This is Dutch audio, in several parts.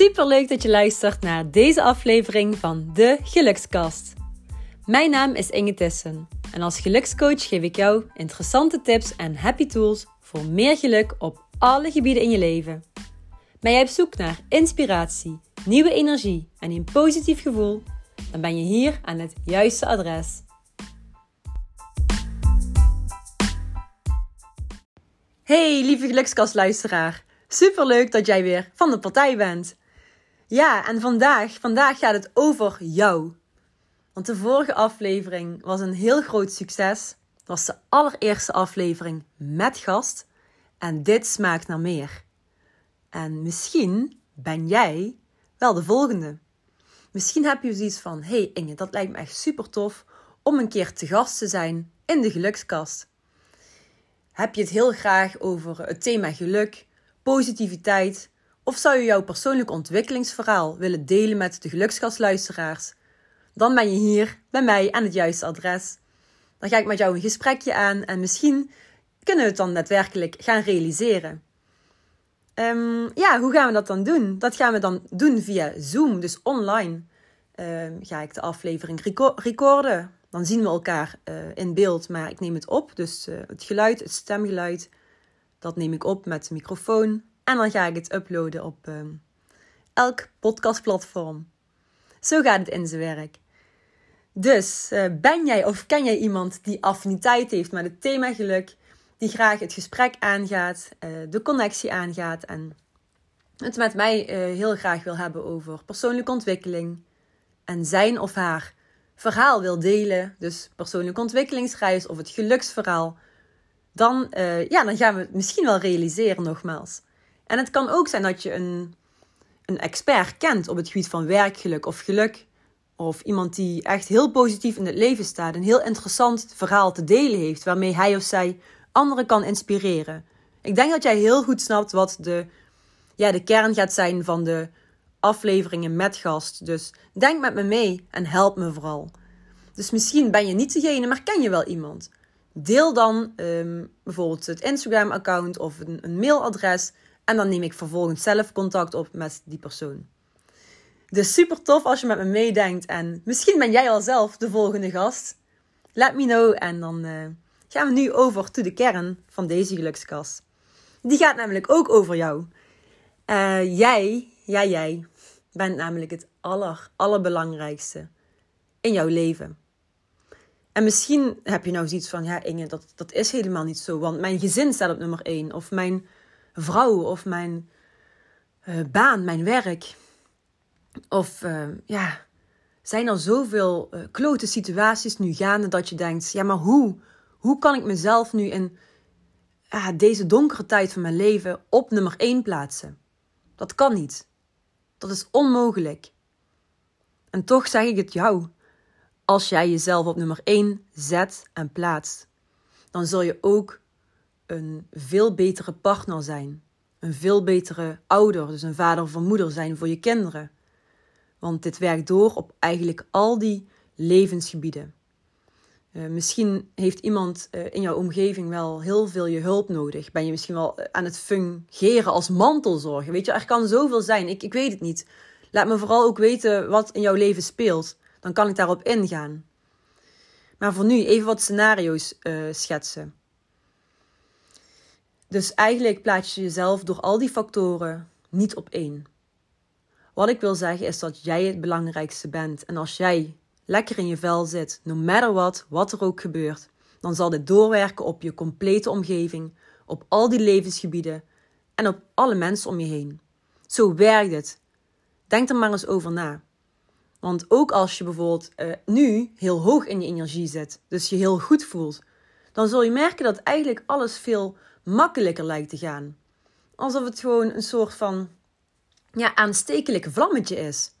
Super leuk dat je luistert naar deze aflevering van de Gelukskast. Mijn naam is Inge Tissen en als gelukscoach geef ik jou interessante tips en happy tools voor meer geluk op alle gebieden in je leven. Ben jij op zoek naar inspiratie, nieuwe energie en een positief gevoel? Dan ben je hier aan het juiste adres. Hey lieve gelukskastluisteraar. Super leuk dat jij weer van de partij bent. Ja, en vandaag, vandaag gaat het over jou. Want de vorige aflevering was een heel groot succes. Het was de allereerste aflevering met gast. En dit smaakt naar meer. En misschien ben jij wel de volgende. Misschien heb je zoiets van: hey Inge, dat lijkt me echt super tof om een keer te gast te zijn in de gelukskast. Heb je het heel graag over het thema geluk, positiviteit, of zou je jouw persoonlijk ontwikkelingsverhaal willen delen met de gelukskastluisteraars? Dan ben je hier bij mij aan het juiste adres. Dan ga ik met jou een gesprekje aan en misschien kunnen we het dan daadwerkelijk gaan realiseren. Um, ja, hoe gaan we dat dan doen? Dat gaan we dan doen via Zoom, dus online. Um, ga ik de aflevering recorden. Dan zien we elkaar uh, in beeld, maar ik neem het op. Dus uh, het geluid, het stemgeluid, dat neem ik op met de microfoon. En dan ga ik het uploaden op um, elk podcastplatform. Zo gaat het in zijn werk. Dus uh, ben jij of ken jij iemand die affiniteit heeft met het thema geluk? die graag het gesprek aangaat, uh, de connectie aangaat en het met mij uh, heel graag wil hebben over persoonlijke ontwikkeling en zijn of haar verhaal wil delen, dus persoonlijke ontwikkelingsreis of het geluksverhaal, dan, ja, dan gaan we het misschien wel realiseren nogmaals. En het kan ook zijn dat je een, een expert kent op het gebied van werkgeluk of geluk. Of iemand die echt heel positief in het leven staat. Een heel interessant verhaal te delen heeft. Waarmee hij of zij anderen kan inspireren. Ik denk dat jij heel goed snapt wat de, ja, de kern gaat zijn van de afleveringen met gast. Dus denk met me mee en help me vooral. Dus misschien ben je niet degene, maar ken je wel iemand. Deel dan um, bijvoorbeeld het Instagram-account of een, een mailadres. En dan neem ik vervolgens zelf contact op met die persoon. Dus super tof als je met me meedenkt. En misschien ben jij al zelf de volgende gast. Let me know en dan. Uh, gaan we nu over tot de kern van deze gelukskast. Die gaat namelijk ook over jou. Uh, jij, jij, jij bent namelijk het aller, allerbelangrijkste in jouw leven. En misschien heb je nou zoiets van, ja Inge, dat, dat is helemaal niet zo. Want mijn gezin staat op nummer één. Of mijn vrouw, of mijn uh, baan, mijn werk. Of uh, ja, zijn er zoveel uh, klote situaties nu gaande dat je denkt, ja maar hoe hoe kan ik mezelf nu in ah, deze donkere tijd van mijn leven op nummer 1 plaatsen? Dat kan niet. Dat is onmogelijk. En toch zeg ik het jou. Als jij jezelf op nummer 1 zet en plaatst, dan zul je ook een veel betere partner zijn. Een veel betere ouder, dus een vader of een moeder zijn voor je kinderen. Want dit werkt door op eigenlijk al die levensgebieden. Uh, misschien heeft iemand uh, in jouw omgeving wel heel veel je hulp nodig. Ben je misschien wel eh, aan het fungeren als mantelzorger. Weet je, er kan zoveel zijn. Ik, ik weet het niet. Laat me vooral ook weten wat in jouw leven speelt. Dan kan ik daarop ingaan. Maar voor nu even wat scenario's schetsen. Dus eigenlijk plaats je jezelf door al die factoren niet op één. Wat ik wil zeggen is dat jij het belangrijkste bent. En als jij lekker in je vel zit, no matter what, wat er ook gebeurt, dan zal dit doorwerken op je complete omgeving, op al die levensgebieden en op alle mensen om je heen. Zo werkt het. Denk er maar eens over na. Want ook als je bijvoorbeeld uh, nu heel hoog in je energie zit, dus je heel goed voelt, dan zul je merken dat eigenlijk alles veel makkelijker lijkt te gaan. Alsof het gewoon een soort van ja, aanstekelijke vlammetje is.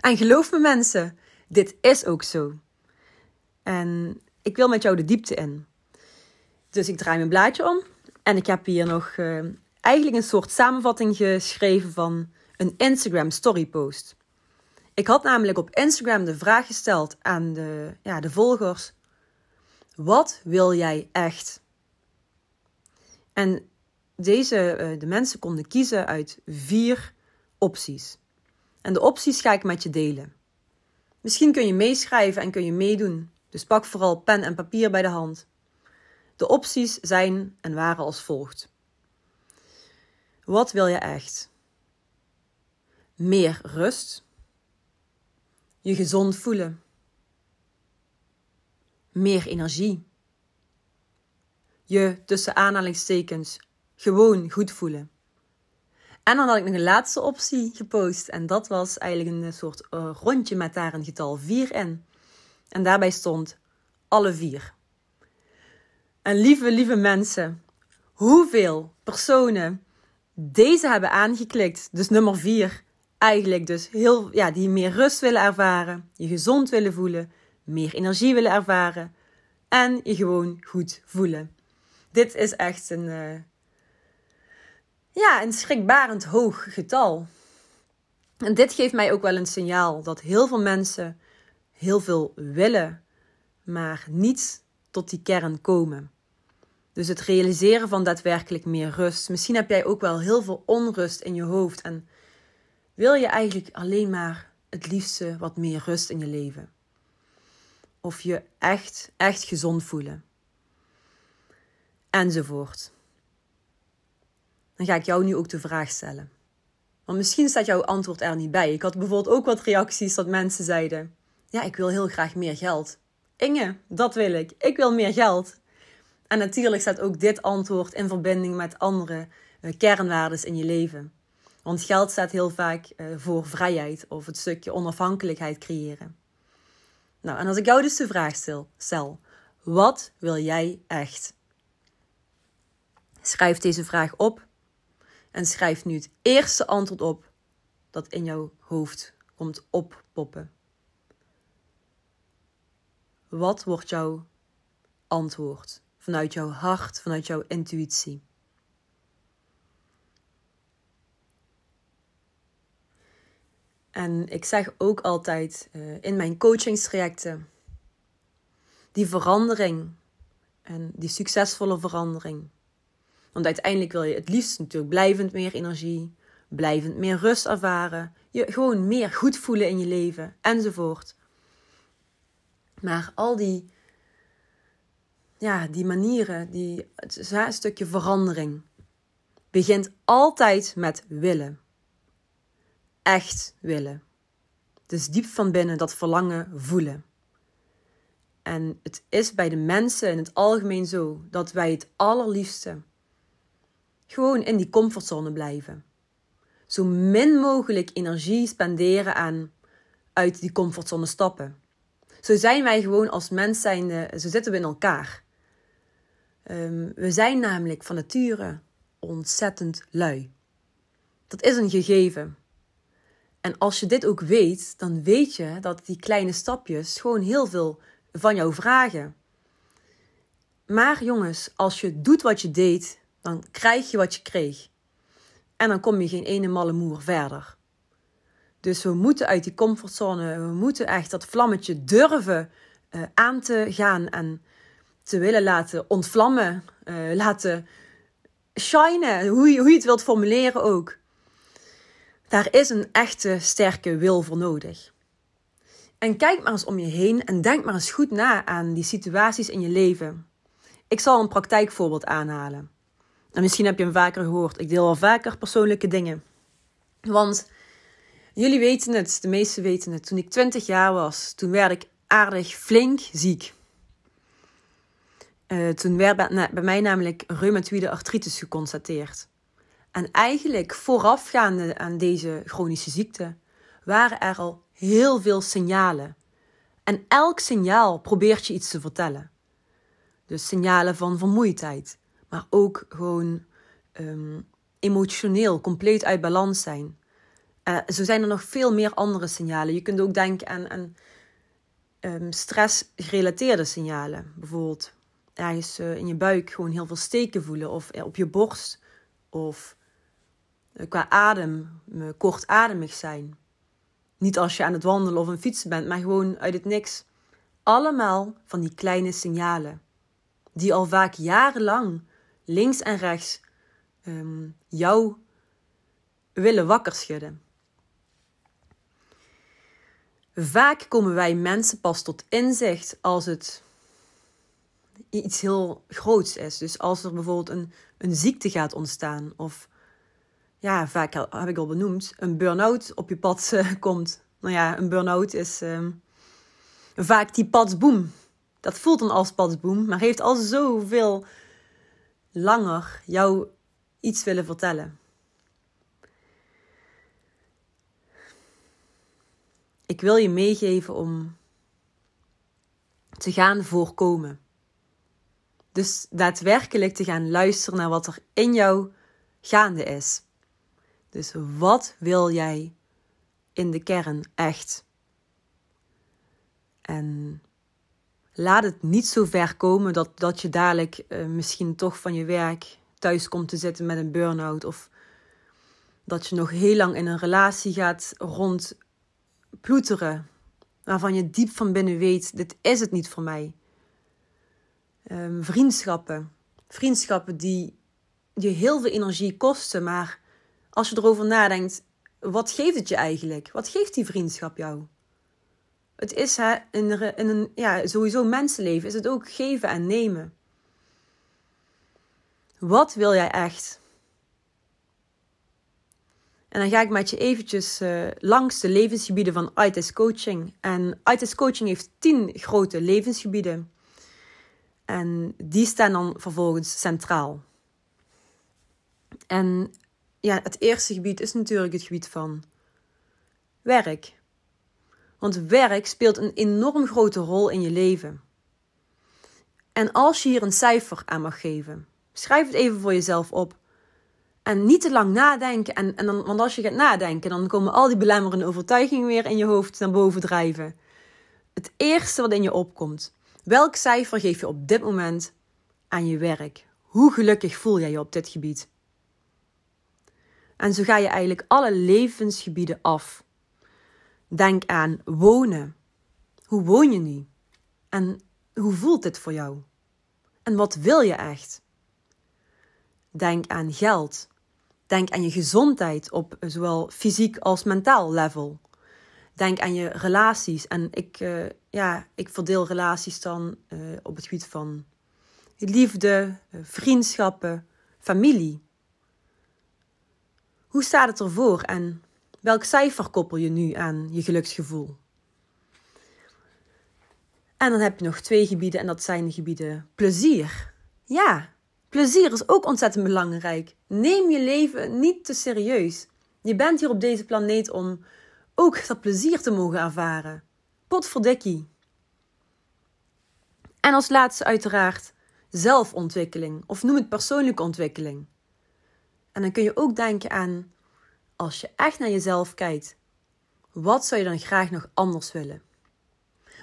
En geloof me mensen, dit is ook zo. En ik wil met jou de diepte in. Dus ik draai mijn blaadje om en ik heb hier nog uh, eigenlijk een soort samenvatting geschreven van een Instagram story post. Ik had namelijk op Instagram de vraag gesteld aan de, ja, de volgers: Wat wil jij echt? En deze, uh, de mensen konden kiezen uit vier opties. En de opties ga ik met je delen. Misschien kun je meeschrijven en kun je meedoen. Dus pak vooral pen en papier bij de hand. De opties zijn en waren als volgt. Wat wil je echt? Meer rust. Je gezond voelen. Meer energie. Je tussen aanhalingstekens gewoon goed voelen. En dan had ik nog een laatste optie gepost. En dat was eigenlijk een soort uh, rondje met daar een getal 4 in. En daarbij stond alle vier. En lieve, lieve mensen, hoeveel personen deze hebben aangeklikt, dus nummer 4, eigenlijk dus heel, ja, die meer rust willen ervaren, je gezond willen voelen, meer energie willen ervaren en je gewoon goed voelen. Dit is echt een, uh, ja, een schrikbarend hoog getal. En dit geeft mij ook wel een signaal dat heel veel mensen heel veel willen, maar niet tot die kern komen. Dus het realiseren van daadwerkelijk meer rust. Misschien heb jij ook wel heel veel onrust in je hoofd en wil je eigenlijk alleen maar het liefste wat meer rust in je leven. Of je echt, echt gezond voelen. Enzovoort. Dan ga ik jou nu ook de vraag stellen. Want misschien staat jouw antwoord er niet bij. Ik had bijvoorbeeld ook wat reacties dat mensen zeiden: Ja, ik wil heel graag meer geld. Inge, dat wil ik. Ik wil meer geld. En natuurlijk staat ook dit antwoord in verbinding met andere uh, kernwaarden in je leven. Want geld staat heel vaak uh, voor vrijheid of het stukje onafhankelijkheid creëren. Nou, en als ik jou dus de vraag stel wat wil jij echt? Schrijf deze vraag op en schrijf nu het eerste antwoord op dat in jouw hoofd komt oppoppen. Wat wordt jouw antwoord vanuit jouw hart, vanuit jouw intuïtie? En ik zeg ook altijd uh, in mijn coachingstrajecten: die verandering en die succesvolle verandering. Want uiteindelijk wil je het liefst natuurlijk blijvend meer energie, blijvend meer rust ervaren, je gewoon meer goed voelen in je leven enzovoort. Maar al die, ja, die manieren, die, het stukje verandering, begint altijd met willen. Echt willen. Dus diep van binnen dat verlangen voelen. En het is bij de mensen in het algemeen zo dat wij het allerliefste gewoon in die comfortzone blijven. Zo min mogelijk energie spenderen aan uit die comfortzone stappen. Zo zijn wij gewoon als mens zijnde, zo zitten we in elkaar. Um, we zijn namelijk van nature ontzettend lui. Dat is een gegeven. En als je dit ook weet, dan weet je dat die kleine stapjes gewoon heel veel van jou vragen. Maar jongens, als je doet wat je deed, dan krijg je wat je kreeg. En dan kom je geen ene malle moer verder. Dus we moeten uit die comfortzone, we moeten echt dat vlammetje durven uh, aan te gaan en te willen laten ontvlammen, uh, laten shinen, hoe hoe je het wilt formuleren ook. Daar is een echte sterke wil voor nodig. En kijk maar eens om je heen en denk maar eens goed na aan die situaties in je leven. Ik zal een praktijkvoorbeeld aanhalen. En misschien heb je hem vaker gehoord. Ik deel al vaker persoonlijke dingen. Want jullie weten het, de meesten weten het. Toen ik 20 jaar was, toen werd ik aardig flink ziek. Uh, toen werd bij, bij mij namelijk reumatoïde artritis geconstateerd. En eigenlijk voorafgaande aan deze chronische ziekte waren er al heel veel signalen. En elk signaal probeert je iets te vertellen. Dus signalen van vermoeidheid, maar ook gewoon um, emotioneel compleet uit balans zijn. Uh, zo zijn er nog veel meer andere signalen. Je kunt ook denken aan, aan um, stressgerelateerde signalen. Bijvoorbeeld ergens uh, in je buik gewoon heel veel steken voelen, of op je borst, of qua adem kortademig zijn. Niet als je aan het wandelen of een fietsen bent, maar gewoon uit het niks. Allemaal van die kleine signalen, die al vaak jarenlang links en rechts um, jou willen wakker schudden. Vaak komen wij mensen pas tot inzicht als het iets heel groots is. Dus als er bijvoorbeeld een, een ziekte gaat ontstaan, of ja, vaak heb ik al benoemd, een burn-out op je pad uh, komt. Nou ja, een burn-out is uh, vaak die padsboom. Dat voelt dan als padsboom, maar heeft al zoveel langer jou iets willen vertellen. Ik wil je meegeven om te gaan voorkomen. Dus daadwerkelijk te gaan luisteren naar wat er in jou gaande is. Dus wat wil jij in de kern echt? En laat het niet zo ver komen dat, dat je dadelijk uh, misschien toch van je werk thuis komt te zitten met een burn-out. Of dat je nog heel lang in een relatie gaat rondploeteren. Waarvan je diep van binnen weet: dit is het niet voor mij. Um, vriendschappen. Vriendschappen die je heel veel energie kosten, maar als je erover nadenkt, wat geeft het je eigenlijk? Wat geeft die vriendschap jou? Het is hè, in, in een ja, sowieso mensenleven is het ook geven en nemen. Wat wil jij echt? En dan ga ik met je eventjes uh, langs de levensgebieden van ITIS Coaching. En ITIS Coaching heeft tien grote levensgebieden. En die staan dan vervolgens centraal. En ja, het eerste gebied is natuurlijk het gebied van werk. Want werk speelt een enorm grote rol in je leven. En als je hier een cijfer aan mag geven, schrijf het even voor jezelf op. En niet te lang nadenken. En, en dan, want als je gaat nadenken, dan komen al die belemmerende overtuigingen weer in je hoofd naar boven drijven. Het eerste wat in je opkomt. Welk cijfer geef je op dit moment aan je werk? Hoe gelukkig voel jij je op dit gebied? En zo ga je eigenlijk alle levensgebieden af. Denk aan wonen. Hoe woon je nu? En hoe voelt dit voor jou? En wat wil je echt? Denk aan geld. Denk aan je gezondheid op zowel fysiek als mentaal level. Denk aan je relaties. En ik, uh, ja, ik verdeel relaties dan uh, op het gebied van liefde, uh, vriendschappen, familie. Hoe staat het ervoor en welk cijfer koppel je nu aan je geluksgevoel? En dan heb je nog twee gebieden en dat zijn de gebieden plezier. Ja, plezier is ook ontzettend belangrijk. Neem je leven niet te serieus. Je bent hier op deze planeet om ook dat plezier te mogen ervaren. Potverdikkie. En als laatste uiteraard zelfontwikkeling of noem het persoonlijke ontwikkeling. En dan kun je ook denken aan, als je echt naar jezelf kijkt, wat zou je dan graag nog anders willen?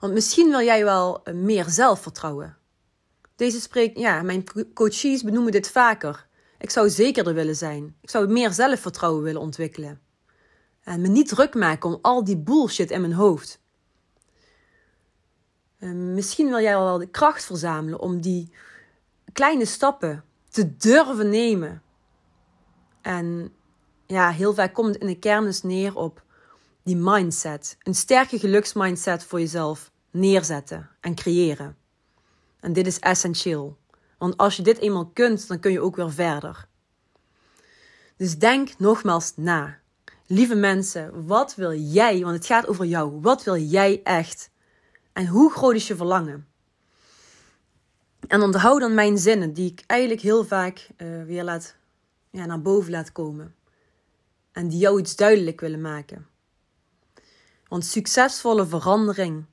Want misschien wil jij wel meer zelfvertrouwen. Deze spreekt, ja, mijn coaches benoemen dit vaker. Ik zou zekerder willen zijn. Ik zou meer zelfvertrouwen willen ontwikkelen. En me niet druk maken om al die bullshit in mijn hoofd. En misschien wil jij wel de kracht verzamelen om die kleine stappen te durven nemen. En ja, heel vaak komt het in de kern dus neer op die mindset. Een sterke geluksmindset voor jezelf neerzetten en creëren. En dit is essentieel. Want als je dit eenmaal kunt, dan kun je ook weer verder. Dus denk nogmaals na. Lieve mensen, wat wil jij? Want het gaat over jou. Wat wil jij echt? En hoe groot is je verlangen? En onthoud dan mijn zinnen, die ik eigenlijk heel vaak uh, weer laat, ja, naar boven laat komen. En die jou iets duidelijk willen maken. Want succesvolle verandering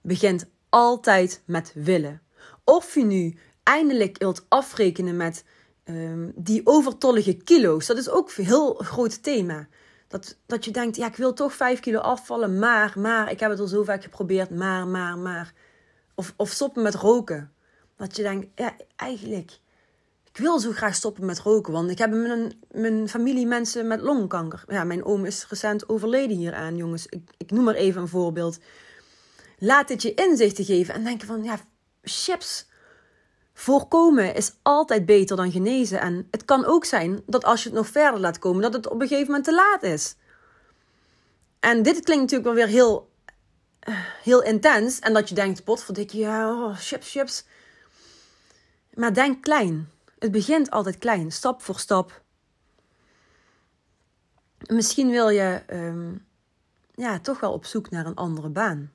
begint altijd met willen. Of je nu eindelijk wilt afrekenen met um, die overtollige kilo's, dat is ook een heel groot thema. Dat, dat je denkt, ja, ik wil toch 5 kilo afvallen, maar, maar, ik heb het al zo vaak geprobeerd, maar, maar, maar. Of, of stoppen met roken. Dat je denkt, ja, eigenlijk, ik wil zo graag stoppen met roken, want ik heb mijn, mijn familie mensen met longkanker. Ja, mijn oom is recent overleden hieraan, jongens. Ik, ik noem maar even een voorbeeld. Laat dit je inzichten geven en denken van, ja, chips. Voorkomen is altijd beter dan genezen. En het kan ook zijn dat als je het nog verder laat komen, dat het op een gegeven moment te laat is. En dit klinkt natuurlijk wel weer heel heel intens en dat je denkt, potverdikkie, ja, oh, chips, chips. Maar denk klein. Het begint altijd klein, stap voor stap. Misschien wil je ehm, ja, toch wel op zoek naar een andere baan.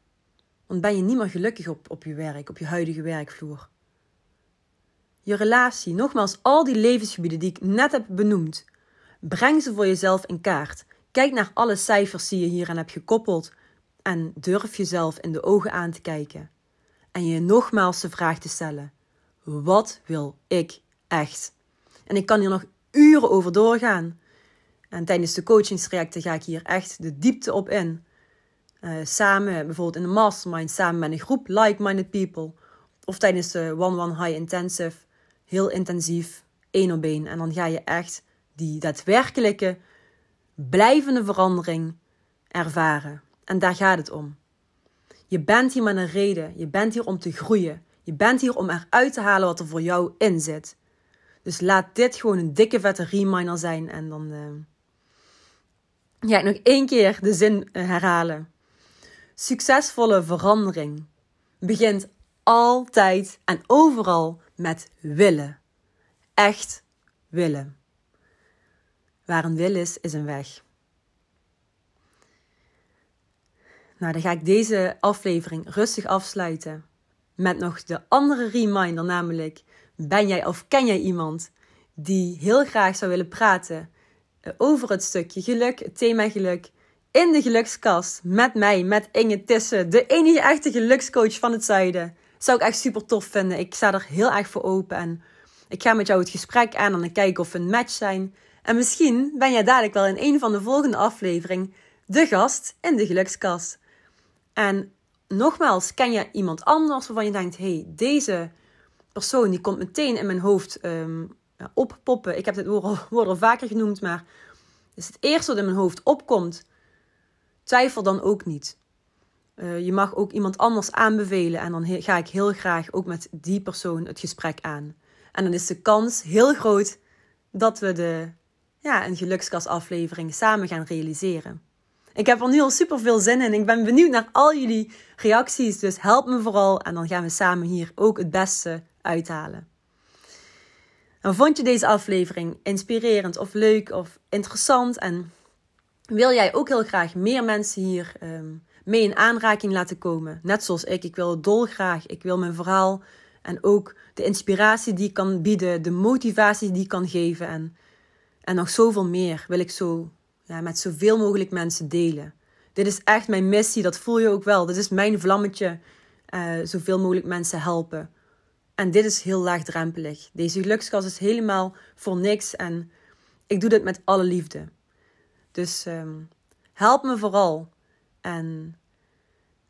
Want ben je niet meer gelukkig op, op je werk, op je huidige werkvloer. Je relatie, nogmaals, al die levensgebieden die ik net heb benoemd. Breng ze voor jezelf in kaart. Kijk naar alle cijfers die je hieraan hebt gekoppeld. En durf jezelf in de ogen aan te kijken. En je nogmaals de vraag te stellen: wat wil ik echt? En ik kan hier nog uren over doorgaan. En tijdens de coachingstrajecten ga ik hier echt de diepte op in. Uh, samen, bijvoorbeeld in de mastermind, samen met een groep like-minded people. Of tijdens de one-one high intensive, heel intensief, één op één. En dan ga je echt die daadwerkelijke, blijvende verandering ervaren. En daar gaat het om. Je bent hier met een reden. Je bent hier om te groeien. Je bent hier om eruit te halen wat er voor jou in zit. Dus laat dit gewoon een dikke vette reminder zijn. En dan uh, ja, nog één keer de zin eh, herhalen. Succesvolle verandering begint altijd en overal met willen. Echt willen. Waar een wil is, is een weg. Nou, dan ga ik deze aflevering rustig afsluiten met nog de andere reminder, namelijk ben jij of ken jij iemand die heel graag zou willen praten over het stukje geluk, het thema geluk, in de gelukskast met mij, met Inge Tissen, de enige echte gelukscoach van het zuiden. Zou ik echt super tof vinden. Ik sta er heel erg voor open en ik ga met jou het gesprek aan en dan kijken of we een match zijn. En misschien ben jij dadelijk wel in een van de volgende afleveringen de gast in de gelukskast. En nogmaals, ken je iemand anders waarvan je denkt: hey, deze persoon die komt meteen in mijn hoofd um, oppoppen. Ik heb dit woord al, vaker genoemd, maar is het eerste wat in mijn hoofd opkomt. Twijfel dan ook niet. Uh, je mag ook iemand anders aanbevelen en dan ga ik heel graag ook met die persoon het gesprek aan. En dan is de kans heel groot dat we de, ja, een gelukskasaflevering samen gaan realiseren. Ik heb er nu al super veel zin in. Ik ben benieuwd naar al jullie reacties. Dus help me vooral en dan gaan we samen hier ook het beste uithalen. En vond je deze aflevering inspirerend of leuk of interessant? En wil jij ook heel graag meer mensen hier ehm, mee in aanraking laten komen? Net zoals ik. Ik wil het dolgraag. Ik wil mijn verhaal en ook de inspiratie die ik kan bieden, de motivatie die ik kan geven en, en nog zoveel meer wil ik zo ja, met zoveel mogelijk mensen delen. Dit is echt mijn missie, dat voel je ook wel. Dit is mijn vlammetje, uh, zoveel mogelijk mensen helpen. En dit is heel laagdrempelig. Deze gelukskast is helemaal voor niks en ik doe dit met alle liefde. Dus um, help me vooral. En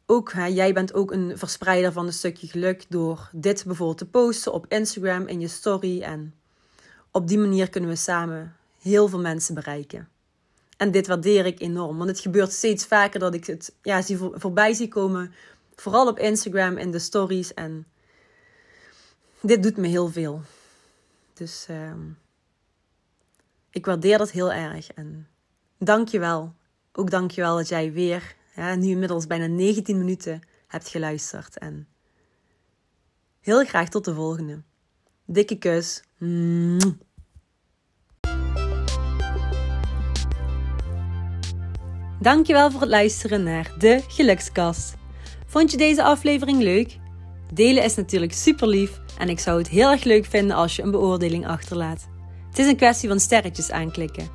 ook, hè, jij bent ook een verspreider van een stukje geluk door dit bijvoorbeeld te posten op Instagram in je story. En op die manier kunnen we samen heel veel mensen bereiken. En dit waardeer ik enorm. Want het gebeurt steeds vaker dat ik het ja, zie voorbij zie komen. Vooral op Instagram in de stories. En dit doet me heel veel. Dus uh, ik waardeer dat heel erg. En dank je wel. Ook dank je wel dat jij weer, nu inmiddels bijna 19 minuten, hebt geluisterd. En heel graag tot de volgende. Dikke kus. Dankjewel voor het luisteren naar de Gelukskast. Vond je deze aflevering leuk? Delen is natuurlijk super lief en ik zou het heel erg leuk vinden als je een beoordeling achterlaat. Het is een kwestie van sterretjes aanklikken.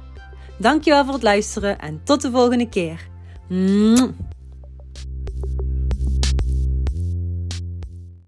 Dankjewel voor het luisteren en tot de volgende keer.